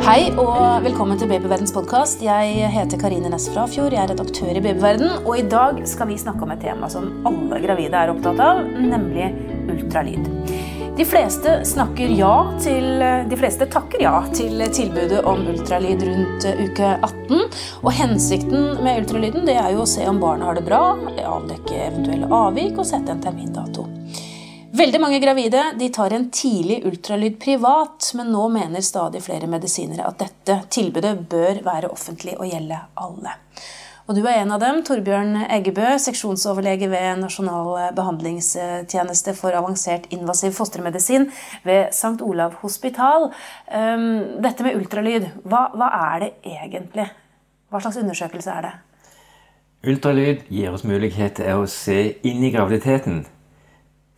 Hei og velkommen til Babyverdens podkast. Jeg heter Karine Næss Frafjord. Jeg er redaktør i Babyverden. Og i dag skal vi snakke om et tema som alle gravide er opptatt av, nemlig ultralyd. De fleste ja til De fleste takker ja til tilbudet om ultralyd rundt uke 18. Og hensikten med ultralyden er jo å se om barnet har det bra, avdekke eventuelle avvik og sette en termindato. Veldig mange gravide de tar en tidlig ultralyd privat, men nå mener stadig flere medisinere at dette tilbudet bør være offentlig og gjelde alle. Og du er en av dem, Torbjørn Eggebø, seksjonsoverlege ved Nasjonal behandlingstjeneste for avansert invasiv fostermedisin ved St. Olav hospital. Dette med ultralyd, hva, hva er det egentlig? Hva slags undersøkelse er det? Ultralyd gir oss mulighet til å se inn i graviditeten.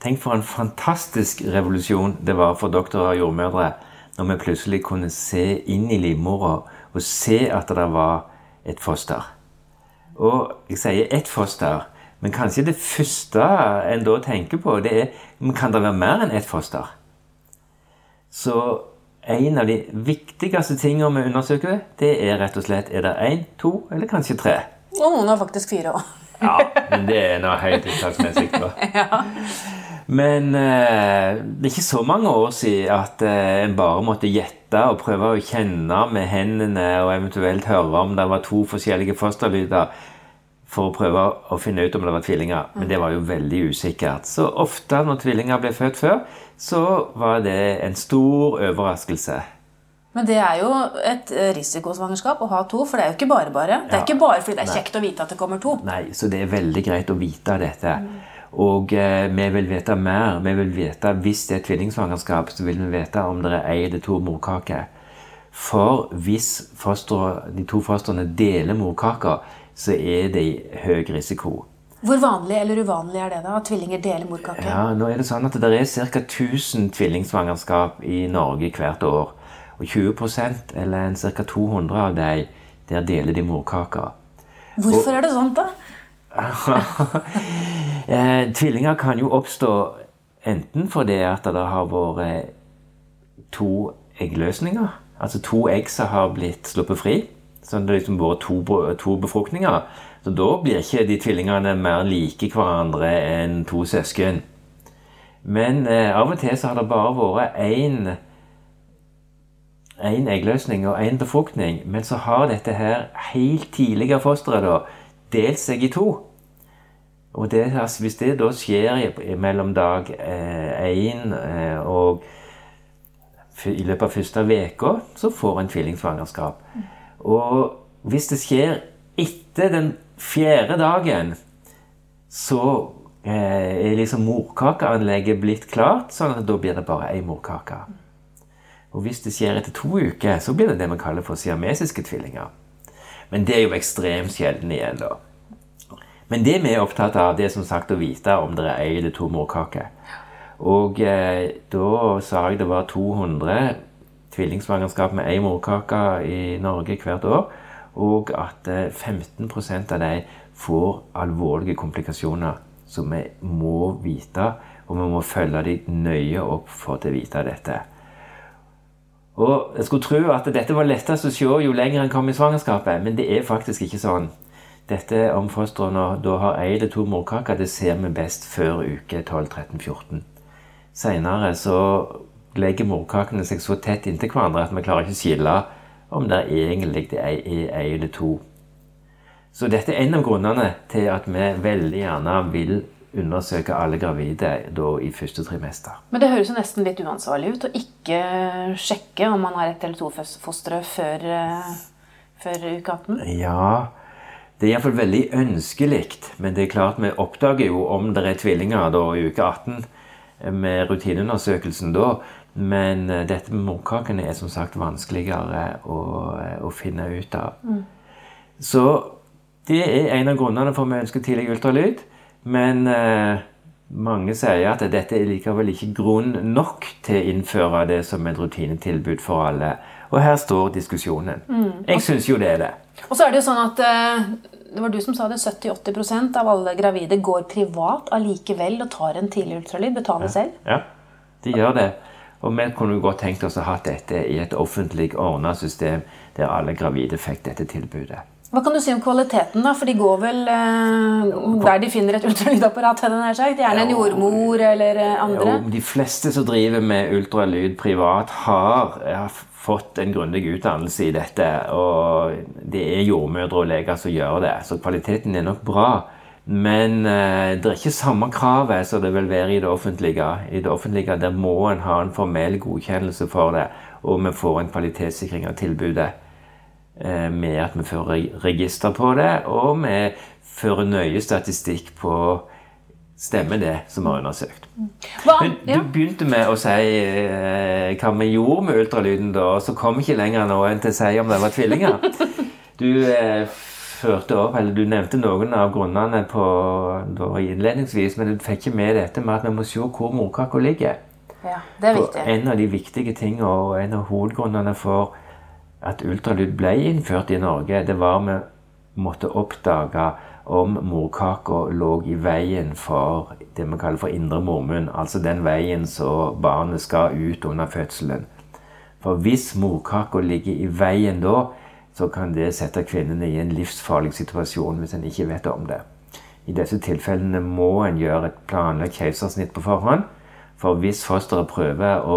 Tenk for en fantastisk revolusjon det var for doktorer og jordmødre når vi plutselig kunne se inn i livmora og se at det var et foster. Og jeg sier ett foster, men kanskje det første en da tenker på, det er kan det være mer enn ett foster? Så en av de viktigste tingene vi undersøker, det er rett og slett er det én, to eller kanskje tre. Og noen har faktisk fire òg. ja, men det er noe helt unntaksmessig. ja. Men eh, det er ikke så mange år siden at eh, en bare måtte gjette og prøve å kjenne med hendene og eventuelt høre om det var to forskjellige fosterlyder for å prøve å finne ut om det var tvillinger. Men det var jo veldig usikkert. Så ofte når tvillinger ble født før, så var det en stor overraskelse. Men det er jo et risikosvangerskap å ha to, for det er jo ikke bare bare. Det er ja, ikke bare fordi det er kjekt å vite at det kommer to. Nei, så det er veldig greit å vite dette. Mm. Og eh, vi vil vite mer. Vi vil vite, Hvis det er tvillingsvangerskap, så vil vi vite om det er ei eller to morkaker. For hvis foster, de to fostrene deler morkaker, så er det høy risiko. Hvor vanlig eller uvanlig er det da, at tvillinger deler morkake? Ja, nå er Det sånn at det er ca. 1000 tvillingsvangerskap i Norge hvert år. Og 20% eller ca. 200 av dem, der deler de morkaker. Hvorfor og, er det sånn, da? Eh, tvillinger kan jo oppstå enten fordi at det har vært to eggløsninger, altså to egg som har blitt sluppet fri. Så det har liksom vært to, to befruktninger. Så da blir ikke de tvillingene mer like hverandre enn to søsken. Men eh, av og til så har det bare vært én én eggløsning og én befruktning. Men så har dette her helt tidlige fosteret da delt seg i to. Og det, altså, hvis det da skjer mellom dag én eh, eh, og i løpet av første uka, så får en tvillingsvangerskap. Og hvis det skjer etter den fjerde dagen, så eh, er liksom morkakeanlegget blitt klart, sånn at da blir det bare én morkake. Og hvis det skjer etter to uker, så blir det det vi kaller for siamesiske tvillinger. Men det er jo ekstremt sjelden igjen, da. Men det vi er opptatt av, det er som sagt å vite om det er ei eller to morkaker. Og eh, da sa jeg det var 200 tvillingsvangerskap med ei morkake i Norge hvert år. Og at eh, 15% av dem får alvorlige komplikasjoner. Så vi må vite, og vi må følge dem nøye opp for å vite dette. Og Jeg skulle tro at dette var lettest å se jo lenger en kom i svangerskapet, men det er faktisk ikke sånn. Dette om fostrene da har ei eller to morkaker, det ser vi best før uke 12-13-14. Seinere så legger morkakene seg så tett inntil hverandre at vi klarer ikke å skille om det egentlig er ei eller to. Så dette er en av grunnene til at vi veldig gjerne vil undersøke alle gravide da i første trimester. Men det høres jo nesten litt uansvarlig ut å ikke sjekke om man har ett eller to fostre før, eh, før uke 18? Ja, det er iallfall veldig ønskelig, men det er klart vi oppdager jo om det er tvillinger da i uke 18 eh, med rutineundersøkelsen da. Men eh, dette med morkakene er som sagt vanskeligere å, eh, å finne ut av. Mm. Så det er en av grunnene for at vi ønsker tidlig ultralyd. Men eh, mange sier at dette er likevel ikke grunn nok til å innføre det som et rutinetilbud for alle. Og her står diskusjonen. Mm. Jeg syns jo det er det. Og så er det jo sånn at det var du som sa det, 70-80 av alle gravide går privat allikevel og tar en tidlig ultralyd. Betaler ja. selv. Ja, de gjør det. Og vi kunne godt tenkt oss å ha dette i et offentlig ordna system der alle gravide fikk dette tilbudet. Hva kan du si om kvaliteten, da? For de går vel eh, der de finner et ultralydapparat? Sagt. Gjerne en jordmor eller eh, andre? Jo, de fleste som driver med ultralyd privat, har, har fått en grundig utdannelse i dette. Og det er jordmødre og leger som gjør det, så kvaliteten er nok bra. Men eh, det er ikke samme kravet som det vil være i det offentlige. I det offentlige der må en ha en formell godkjennelse for det, og vi får en kvalitetssikring av tilbudet. Eh, med at vi fører register på det, og vi fører nøye statistikk på Stemmer det som er undersøkt. Hva? Men du begynte med å si eh, hva vi gjorde med ultralyden da, og så kom ikke lenger nå enn til å si om det var tvillinger. Du eh, førte opp, eller du nevnte noen av grunnene på, da, innledningsvis, men du fikk ikke med dette med at vi må se hvor morkaka ligger. Ja, det er viktig. For en av de viktige tingene og en av hovedgrunnene for at ultralyd ble innført i Norge, det var vi måtte oppdage om morkaka lå i veien for det vi kaller for indre mormunn. Altså den veien så barnet skal ut under fødselen. For hvis morkaka ligger i veien da, så kan det sette kvinnene i en livsfarlig situasjon hvis en ikke vet om det. I disse tilfellene må en gjøre et planlagt keisersnitt på forhånd. For hvis fosteret prøver å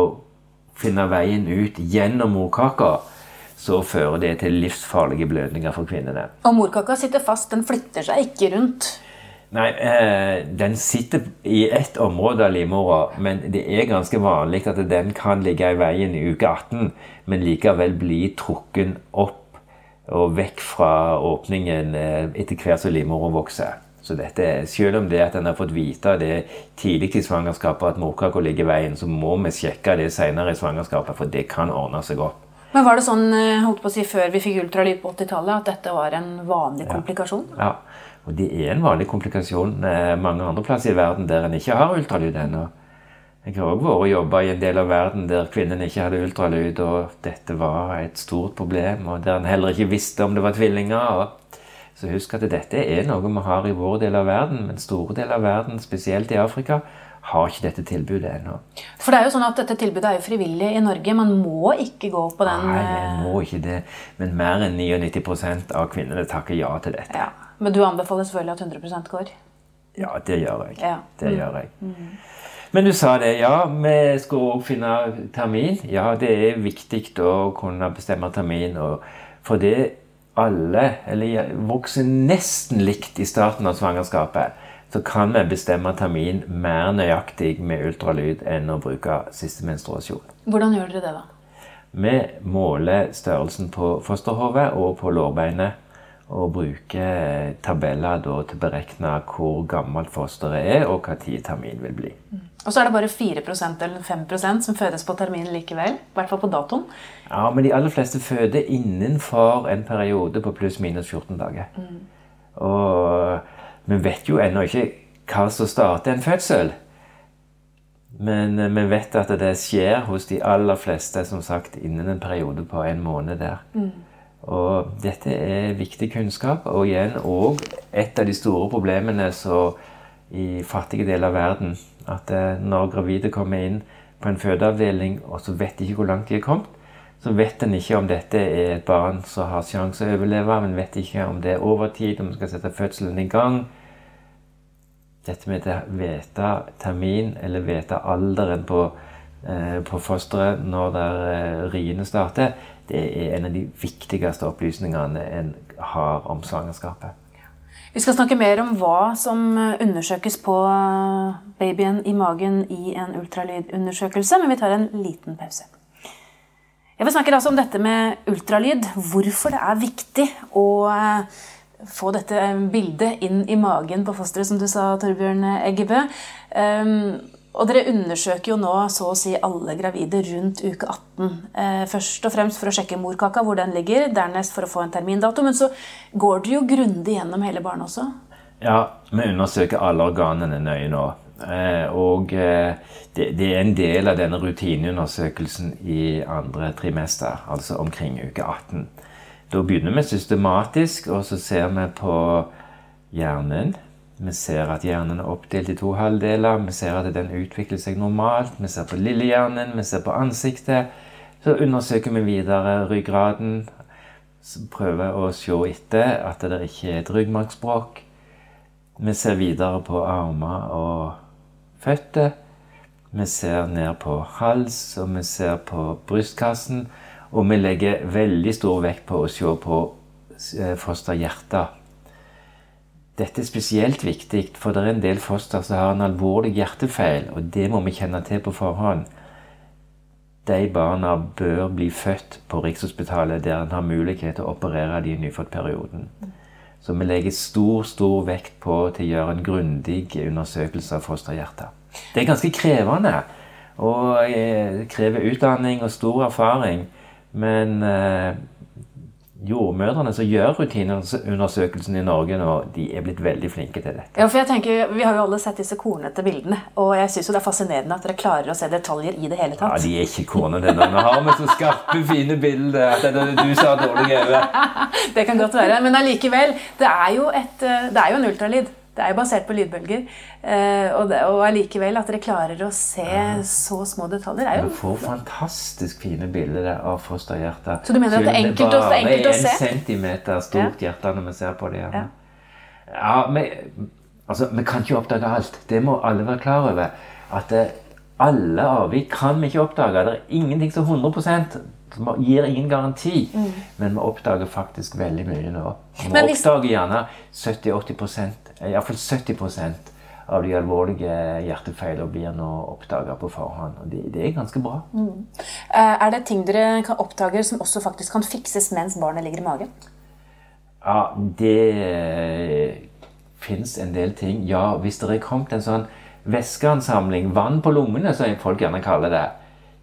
finne veien ut gjennom morkaka, så fører det til livsfarlige blødninger for kvinnene. Og morkaka sitter fast, den flytter seg ikke rundt? Nei, eh, den sitter i ett område av livmora, men det er ganske vanlig at den kan ligge i veien i uke 18, men likevel bli trukken opp og vekk fra åpningen eh, etter hvert som livmora vokser. Så dette, Selv om det at en har fått vite det tidlig i svangerskapet at morkaka ligger i veien, så må vi sjekke det senere i svangerskapet, for det kan ordne seg opp. Men var det sånn eh, holdt på å si, før vi fikk ultralyd på 80-tallet at dette var en vanlig komplikasjon? Ja, og det er en vanlig komplikasjon eh, mange andre plasser i verden der en ikke har ultralyd ennå. Jeg har òg vært og jobba i en del av verden der kvinnen ikke hadde ultralyd, og dette var et stort problem, og der en heller ikke visste om det var tvillinger. Så husk at dette er noe vi har i vår del av verden, men store deler av verden, spesielt i Afrika, har ikke dette tilbudet ennå. For det er jo sånn at dette tilbudet er jo frivillig i Norge. Man må ikke gå på den Nei, man må ikke det. Men mer enn 99% av kvinnene takker ja til dette. Ja. Men du anbefaler selvfølgelig at 100% går? Ja, det gjør jeg. Ja. Det mm. gjør jeg. Mm. Men du sa det, ja, vi skal òg finne termin. Ja, det er viktig å kunne bestemme termin. for det alle, eller vokser nesten likt i starten av svangerskapet så kan vi bestemme termin mer nøyaktig med ultralyd enn å bruke siste menstruasjon. Hvordan gjør dere det, da? Vi måler størrelsen på fosterhodet og på lårbeinet. Og bruker tabeller til å beregne hvor gammelt fosteret er, og når termin vil bli. Mm. Og så er det bare 4% eller 5% som fødes på termin likevel? I hvert fall på datoen? Ja, men de aller fleste føder innenfor en periode på pluss-minus 14 dager. Mm. Og vi vet jo ennå ikke hva som starter en fødsel. Men eh, vi vet at det skjer hos de aller fleste som sagt, innen en periode på en måned der. Mm. Og dette er viktig kunnskap. Og igjen òg et av de store problemene i fattige deler av verden. At eh, når gravide kommer inn på en fødeavdeling og så vet de ikke hvor langt de er kommet, så vet en ikke om dette er et barn som har sjanse å overleve. Men vet ikke om det er overtid, om en skal sette fødselen i gang. Dette med å vite termin, eller vite alderen på, eh, på fosteret når der, eh, riene starter, det er en av de viktigste opplysningene en har om svangerskapet. Vi skal snakke mer om hva som undersøkes på babyen i magen i en ultralydundersøkelse, men vi tar en liten pause. Jeg vil snakke altså om dette med ultralyd. Hvorfor det er viktig å eh, få dette bildet inn i magen på fosteret, som du sa, Torbjørn Eggebø. Um, og dere undersøker jo nå så å si alle gravide rundt uke 18. Eh, først og fremst for å sjekke morkaka, hvor den ligger. Dernest for å få en termindato. Men så går dere jo grundig gjennom hele barnet også? Ja, vi undersøker alle organene nøye nå. Eh, og eh, det, er en del av denne rutineundersøkelsen i andre trimester, altså omkring uke 18. Da begynner vi systematisk, og så ser vi på hjernen, Vi ser at hjernen er oppdelt i to halvdeler. Vi ser at den utvikler seg normalt. Vi ser på lillehjernen, vi ser på ansiktet. Så undersøker vi videre ryggraden. Prøver å se etter at det ikke er et ryggmargsbrokk. Vi ser videre på armer og føtter. Vi ser ned på hals, og vi ser på brystkassen. Og vi legger veldig stor vekt på å se på eh, fosterhjertet. Dette er spesielt viktig, for det er en del foster som har en alvorlig hjertefeil, og det må vi kjenne til på forhånd. De barna bør bli født på Rikshospitalet, der en har mulighet til å operere dem i nyfødtperioden. Så vi legger stor, stor vekt på til å gjøre en grundig undersøkelse av fosterhjertet. Det er ganske krevende og eh, krever utdanning og stor erfaring, men eh, jordmødrene som gjør rutineundersøkelsen i Norge nå, de er blitt veldig flinke til dette. Ja, for jeg tenker, Vi har jo alle sett disse kornete bildene, og jeg syns det er fascinerende at dere klarer å se detaljer i det hele tatt. Ja, De er ikke kornete ennå. Nå har vi så skarpe, fine bilder at det du som har dårlig øye. det kan godt være. Men allikevel, det er jo, et, eh, det er jo en ultralyd. Det er jo basert på lydbølger. Eh, og, det, og allikevel at dere klarer å se så små detaljer, er jo Du får fantastisk fine bilder av fosterhjertet. Så du mener at det er enkelt, å, enkelt å se? Bare en centimeter stort ja. hjerte når vi ser på det. Ja, ja vi, altså, vi kan ikke oppdage alt. Det må alle være klar over. At eh, alle avvik kan vi ikke oppdage. Det er ingenting som 100 som gir ingen garanti, mm. men vi oppdager faktisk veldig mye nå. Vi oppdager gjerne 70-80 iallfall 70% av de alvorlige hjertefeilene blir nå oppdaga på forhånd. og det, det, er ganske bra. Mm. Eh, er det ting dere kan oppdage som også faktisk kan fikses mens barnet ligger i magen? Ja, det fins en del ting. Ja, hvis det er kommet en sånn væskeansamling, vann på lungene, som folk gjerne kaller det,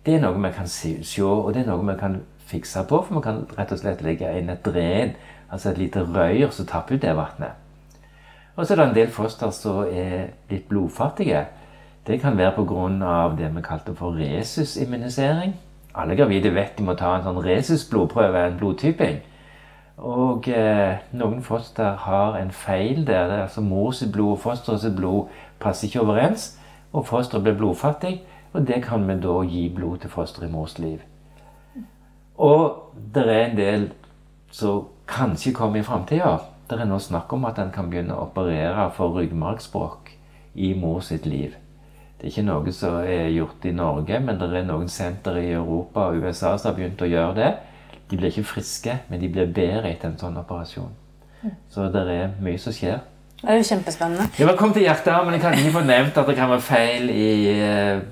det er noe vi kan se, og det er noe vi kan fikse på. For vi kan rett og slett legge inn et dren, altså et lite røyr som tapper ut det vannet. Og så er det en del foster som er litt blodfattige. Det kan være pga. det vi kalte for resusimmunisering. Alle gravide vet de må ta en sånn resus-blodprøve, en blodtyping. Og eh, noen foster har en feil der. Det er altså Mors blod og fosterets blod passer ikke overens. Og fosteret blir blodfattig. Og det kan vi da gi blod til fosteret i mors liv. Og det er en del som kanskje kommer i framtida. Det er nå snakk om at en kan begynne å operere for ryggmargsbrokk i mor sitt liv. Det er ikke noe som er gjort i Norge, men det er noen senter i Europa og USA som har begynt å gjøre det. De blir ikke friske, men de blir bedre etter en sånn operasjon. Så det er mye som skjer. Det er jo kjempespennende. Det var kommet til hjertet, men jeg kan ikke få nevnt at det kan være feil i eh,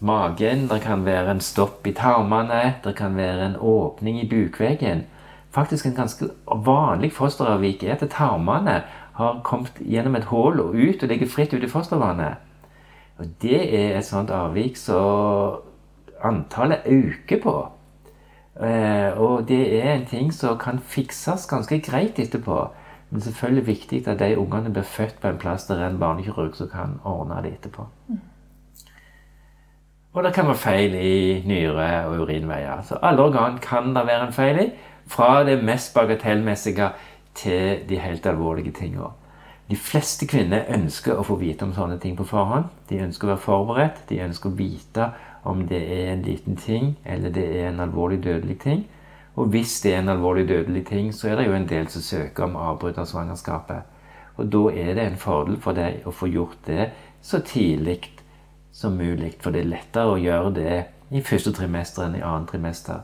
magen, det kan være en stopp i tarmene, det kan være en åpning i bukveggen. Faktisk en ganske vanlig fosteravvik er at tarmene har kommet gjennom et hull og ut og ligger fritt ute i fostervannet. Og Det er et sånt avvik som antallet øker på. Eh, og det er en ting som kan fikses ganske greit etterpå. Men selvfølgelig viktig at de ungene blir født på en plass der er en barnekirurg som kan ordne det etterpå. Mm. Og det kan være feil i nyre og urinveier. Så alle organ kan det være en feil i. Fra det mest bagatellmessige til de helt alvorlige tingene. De fleste kvinner ønsker å få vite om sånne ting på forhånd. De ønsker å være forberedt. De ønsker å vite om det er en liten ting eller det er en alvorlig dødelig ting. Og hvis det er en alvorlig dødelig ting, så er det jo en del som søker om avbrudd av svangerskapet. Og da er det en fordel for deg å få gjort det så tidlig som mulig. For det er lettere å gjøre det i første trimester enn i annet trimester.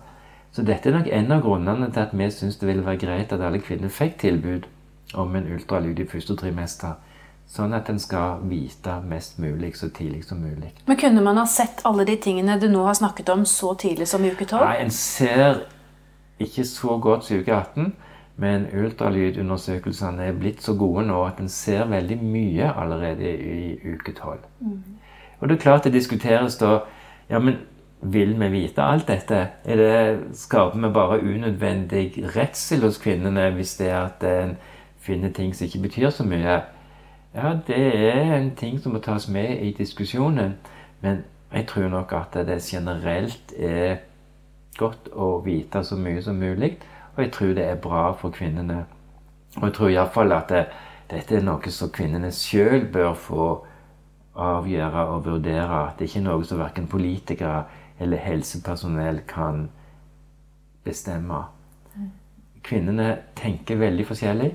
Så dette er nok en av grunnene til at vi syns det ville være greit at alle kvinner fikk tilbud om en ultralyd i første trimester. Sånn at en skal vite mest mulig så tidlig som mulig. Men kunne man ha sett alle de tingene du nå har snakket om, så tidlig som i uke 12? Nei, en ser ikke så godt som i uke 18. Men ultralydundersøkelsene er blitt så gode nå at en ser veldig mye allerede i uke 12. Mm. Og det er klart det diskuteres da Ja, men vil vi vite alt dette? Er det, skaper vi bare unødvendig redsel hos kvinnene hvis det er at en finner ting som ikke betyr så mye? Ja, det er en ting som må tas med i diskusjonen. Men jeg tror nok at det generelt er godt å vite så mye som mulig. Og jeg tror det er bra for kvinnene. Og jeg tror iallfall at det, dette er noe som kvinnene sjøl bør få avgjøre og vurdere. Det er ikke noe som verken politikere eller helsepersonell kan bestemme. Kvinnene tenker veldig forskjellig.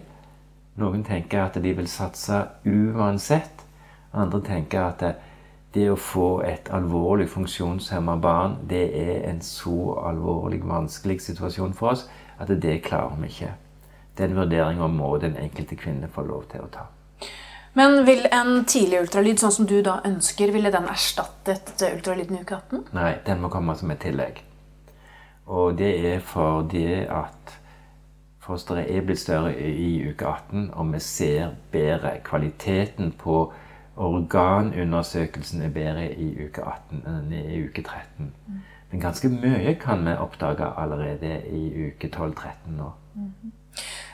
Noen tenker at de vil satse uansett. Andre tenker at det, det å få et alvorlig funksjonshemma barn, det er en så alvorlig, vanskelig situasjon for oss at det klarer vi ikke. Den vurderinga må den enkelte kvinne få lov til å ta. Men vil en tidlig ultralyd, sånn som du da ønsker, ville den erstattet ultralyden i uke 18? Nei, den må komme som et tillegg. Og det er fordi at fosteret er blitt større i uke 18, og vi ser bedre. Kvaliteten på organundersøkelsen er bedre i uke 18 enn i uke 13. Men ganske mye kan vi oppdage allerede i uke 12-13 nå. Um,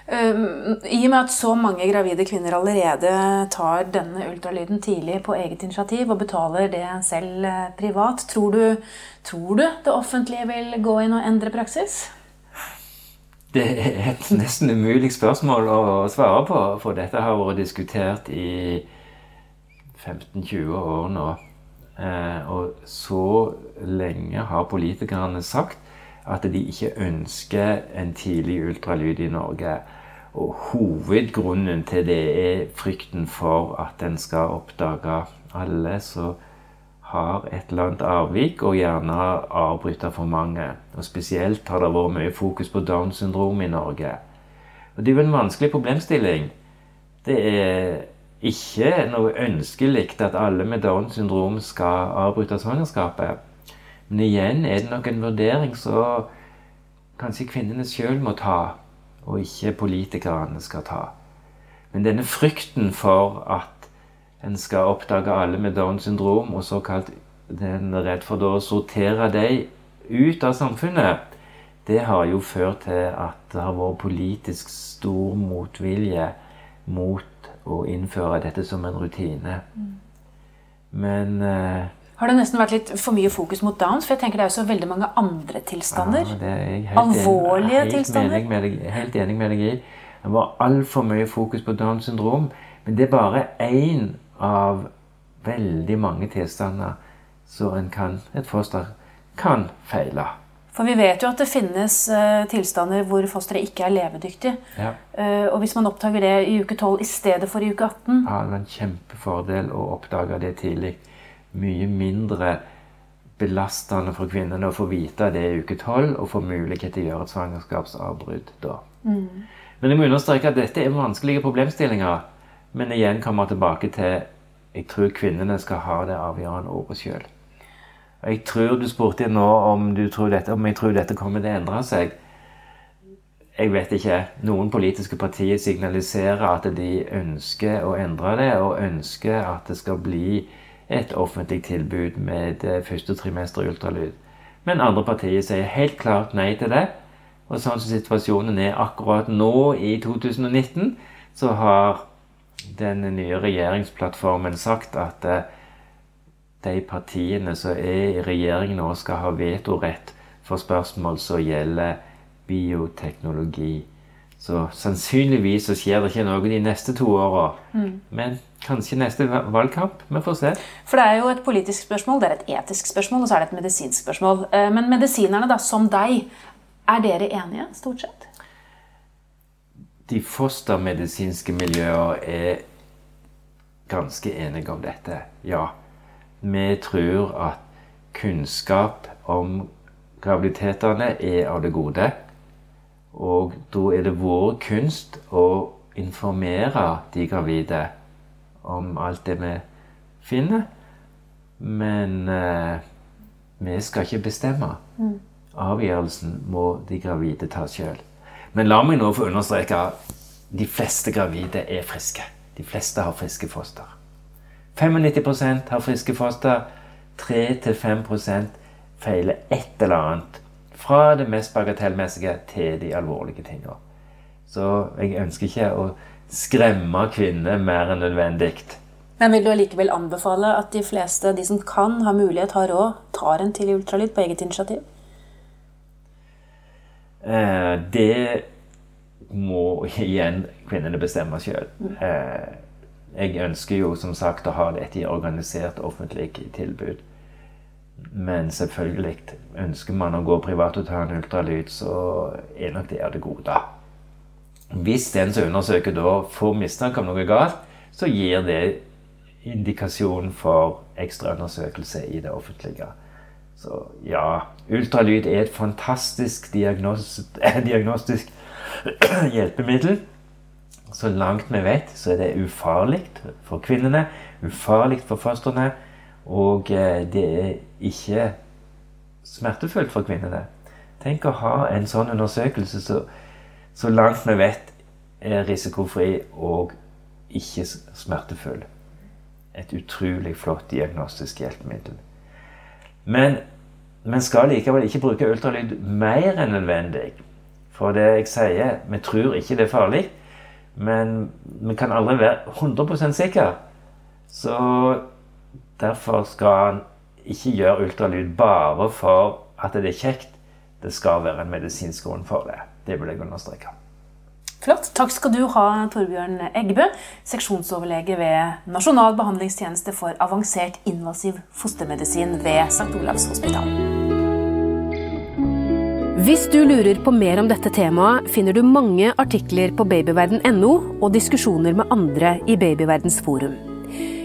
I og med at så mange gravide kvinner allerede tar denne ultralyden tidlig på eget initiativ og betaler det selv eh, privat, tror du, tror du det offentlige vil gå inn og endre praksis? Det er et nesten umulig spørsmål å svare på, for dette har vært diskutert i 15-20 år nå. Eh, og så lenge har politikerne sagt at de ikke ønsker en tidlig ultralyd i Norge. Og hovedgrunnen til det er frykten for at en skal oppdage alle som har et eller annet avvik, og gjerne avbryte for mange. Og Spesielt har det vært mye fokus på Downs syndrom i Norge. Og Det er jo en vanskelig problemstilling. Det er ikke noe ønskelig at alle med Downs syndrom skal avbryte svangerskapet. Men igjen er det nok en vurdering som kanskje kvinnene sjøl må ta og ikke politikerne skal ta. Men denne frykten for at en skal oppdage alle med Downs syndrom, og såkalt den redd for å sortere dem ut av samfunnet, det har jo ført til at det har vært politisk stor motvilje mot å innføre dette som en rutine. Mm. Men eh, har det nesten vært litt for mye fokus mot Downs? For jeg tenker det er jo så veldig mange andre tilstander. Ja, det er jeg helt Alvorlige helt tilstander. Deg, helt enig med deg i. Det var altfor mye fokus på Downs syndrom. Men det er bare én av veldig mange tilstander som en kan, et foster kan feile. For vi vet jo at det finnes uh, tilstander hvor fosteret ikke er levedyktig. Ja. Uh, og hvis man oppdager det i uke 12 i stedet for i uke 18 Ja, Det var en kjempefordel å oppdage det tidlig mye mindre belastende for kvinnene å få vite det i uke tolv og få mulighet til å gjøre et svangerskapsavbrudd da. Mm. Men jeg må understreke at dette er vanskelige problemstillinger. Men igjen kommer jeg tilbake til jeg tror kvinnene skal ha det avgjørende ordet sjøl. Jeg tror du spurte nå om, du tror dette, om jeg tror dette kommer til å endre seg. Jeg vet ikke. Noen politiske partier signaliserer at de ønsker å endre det, og ønsker at det skal bli et offentlig tilbud med det første trimester ultralyd. Men andre partier sier helt klart nei til det. Og sånn som situasjonen er akkurat nå, i 2019, så har den nye regjeringsplattformen sagt at eh, de partiene som er i regjering nå, skal ha vetorett for spørsmål som gjelder bioteknologi. Så sannsynligvis så skjer det ikke noe de neste to åra. Mm. Men kanskje neste valgkamp. Vi får se. For det er jo et politisk spørsmål, det er et etisk spørsmål, og så er det et medisinsk spørsmål. Eh, men medisinerne, da, som deg, er dere enige, stort sett? De fostermedisinske miljøer er ganske enige om dette, ja. Vi tror at kunnskap om graviditetene er av det gode. Og da er det vår kunst å informere de gravide om alt det vi finner. Men eh, vi skal ikke bestemme. Mm. Avgjørelsen må de gravide ta sjøl. Men la meg nå få understreke at de fleste gravide er friske. De fleste har friske foster. 95% har friske foster. 3-5% feiler et eller annet fra det mest bagatellmessige til de alvorlige tingene. Så jeg ønsker ikke å skremme kvinner mer enn nødvendig. Men vil du allikevel anbefale at de fleste, de som kan, har mulighet, har råd, tar en tidlig ultralyd på eget initiativ? Eh, det må igjen kvinnene bestemme sjøl. Eh, jeg ønsker jo som sagt å ha dette i organisert offentlig tilbud. Men selvfølgelig, ønsker man å gå privat og ta en ultralyd, så er nok det det gode. Hvis den som undersøker da får mistanke om noe galt, så gir det indikasjon for ekstraundersøkelse i det offentlige. Så ja, ultralyd er et fantastisk diagnostisk hjelpemiddel. Så langt vi vet, så er det ufarlig for kvinnene, ufarlig for fostrene, og eh, det er ikke smertefullt for kvinnene. Tenk å ha en sånn undersøkelse så, så langt vi vet er risikofri og ikke smertefull. Et utrolig flott diagnostisk hjelpemiddel. Men vi skal likevel ikke bruke ultralyd mer enn nødvendig. For det jeg sier, vi tror ikke det er farlig, men vi kan aldri være 100% sikre. Så derfor skal en ikke gjøre ultralyd bare for at det er kjekt. Det skal være en medisinsk grunn for det. Det vil jeg understreke. Flott. Takk skal du ha, Torbjørn Eggebø, seksjonsoverlege ved Nasjonal behandlingstjeneste for avansert invasiv fostermedisin ved St. Olavs hospital. Hvis du lurer på mer om dette temaet, finner du mange artikler på babyverden.no og diskusjoner med andre i Babyverdens forum.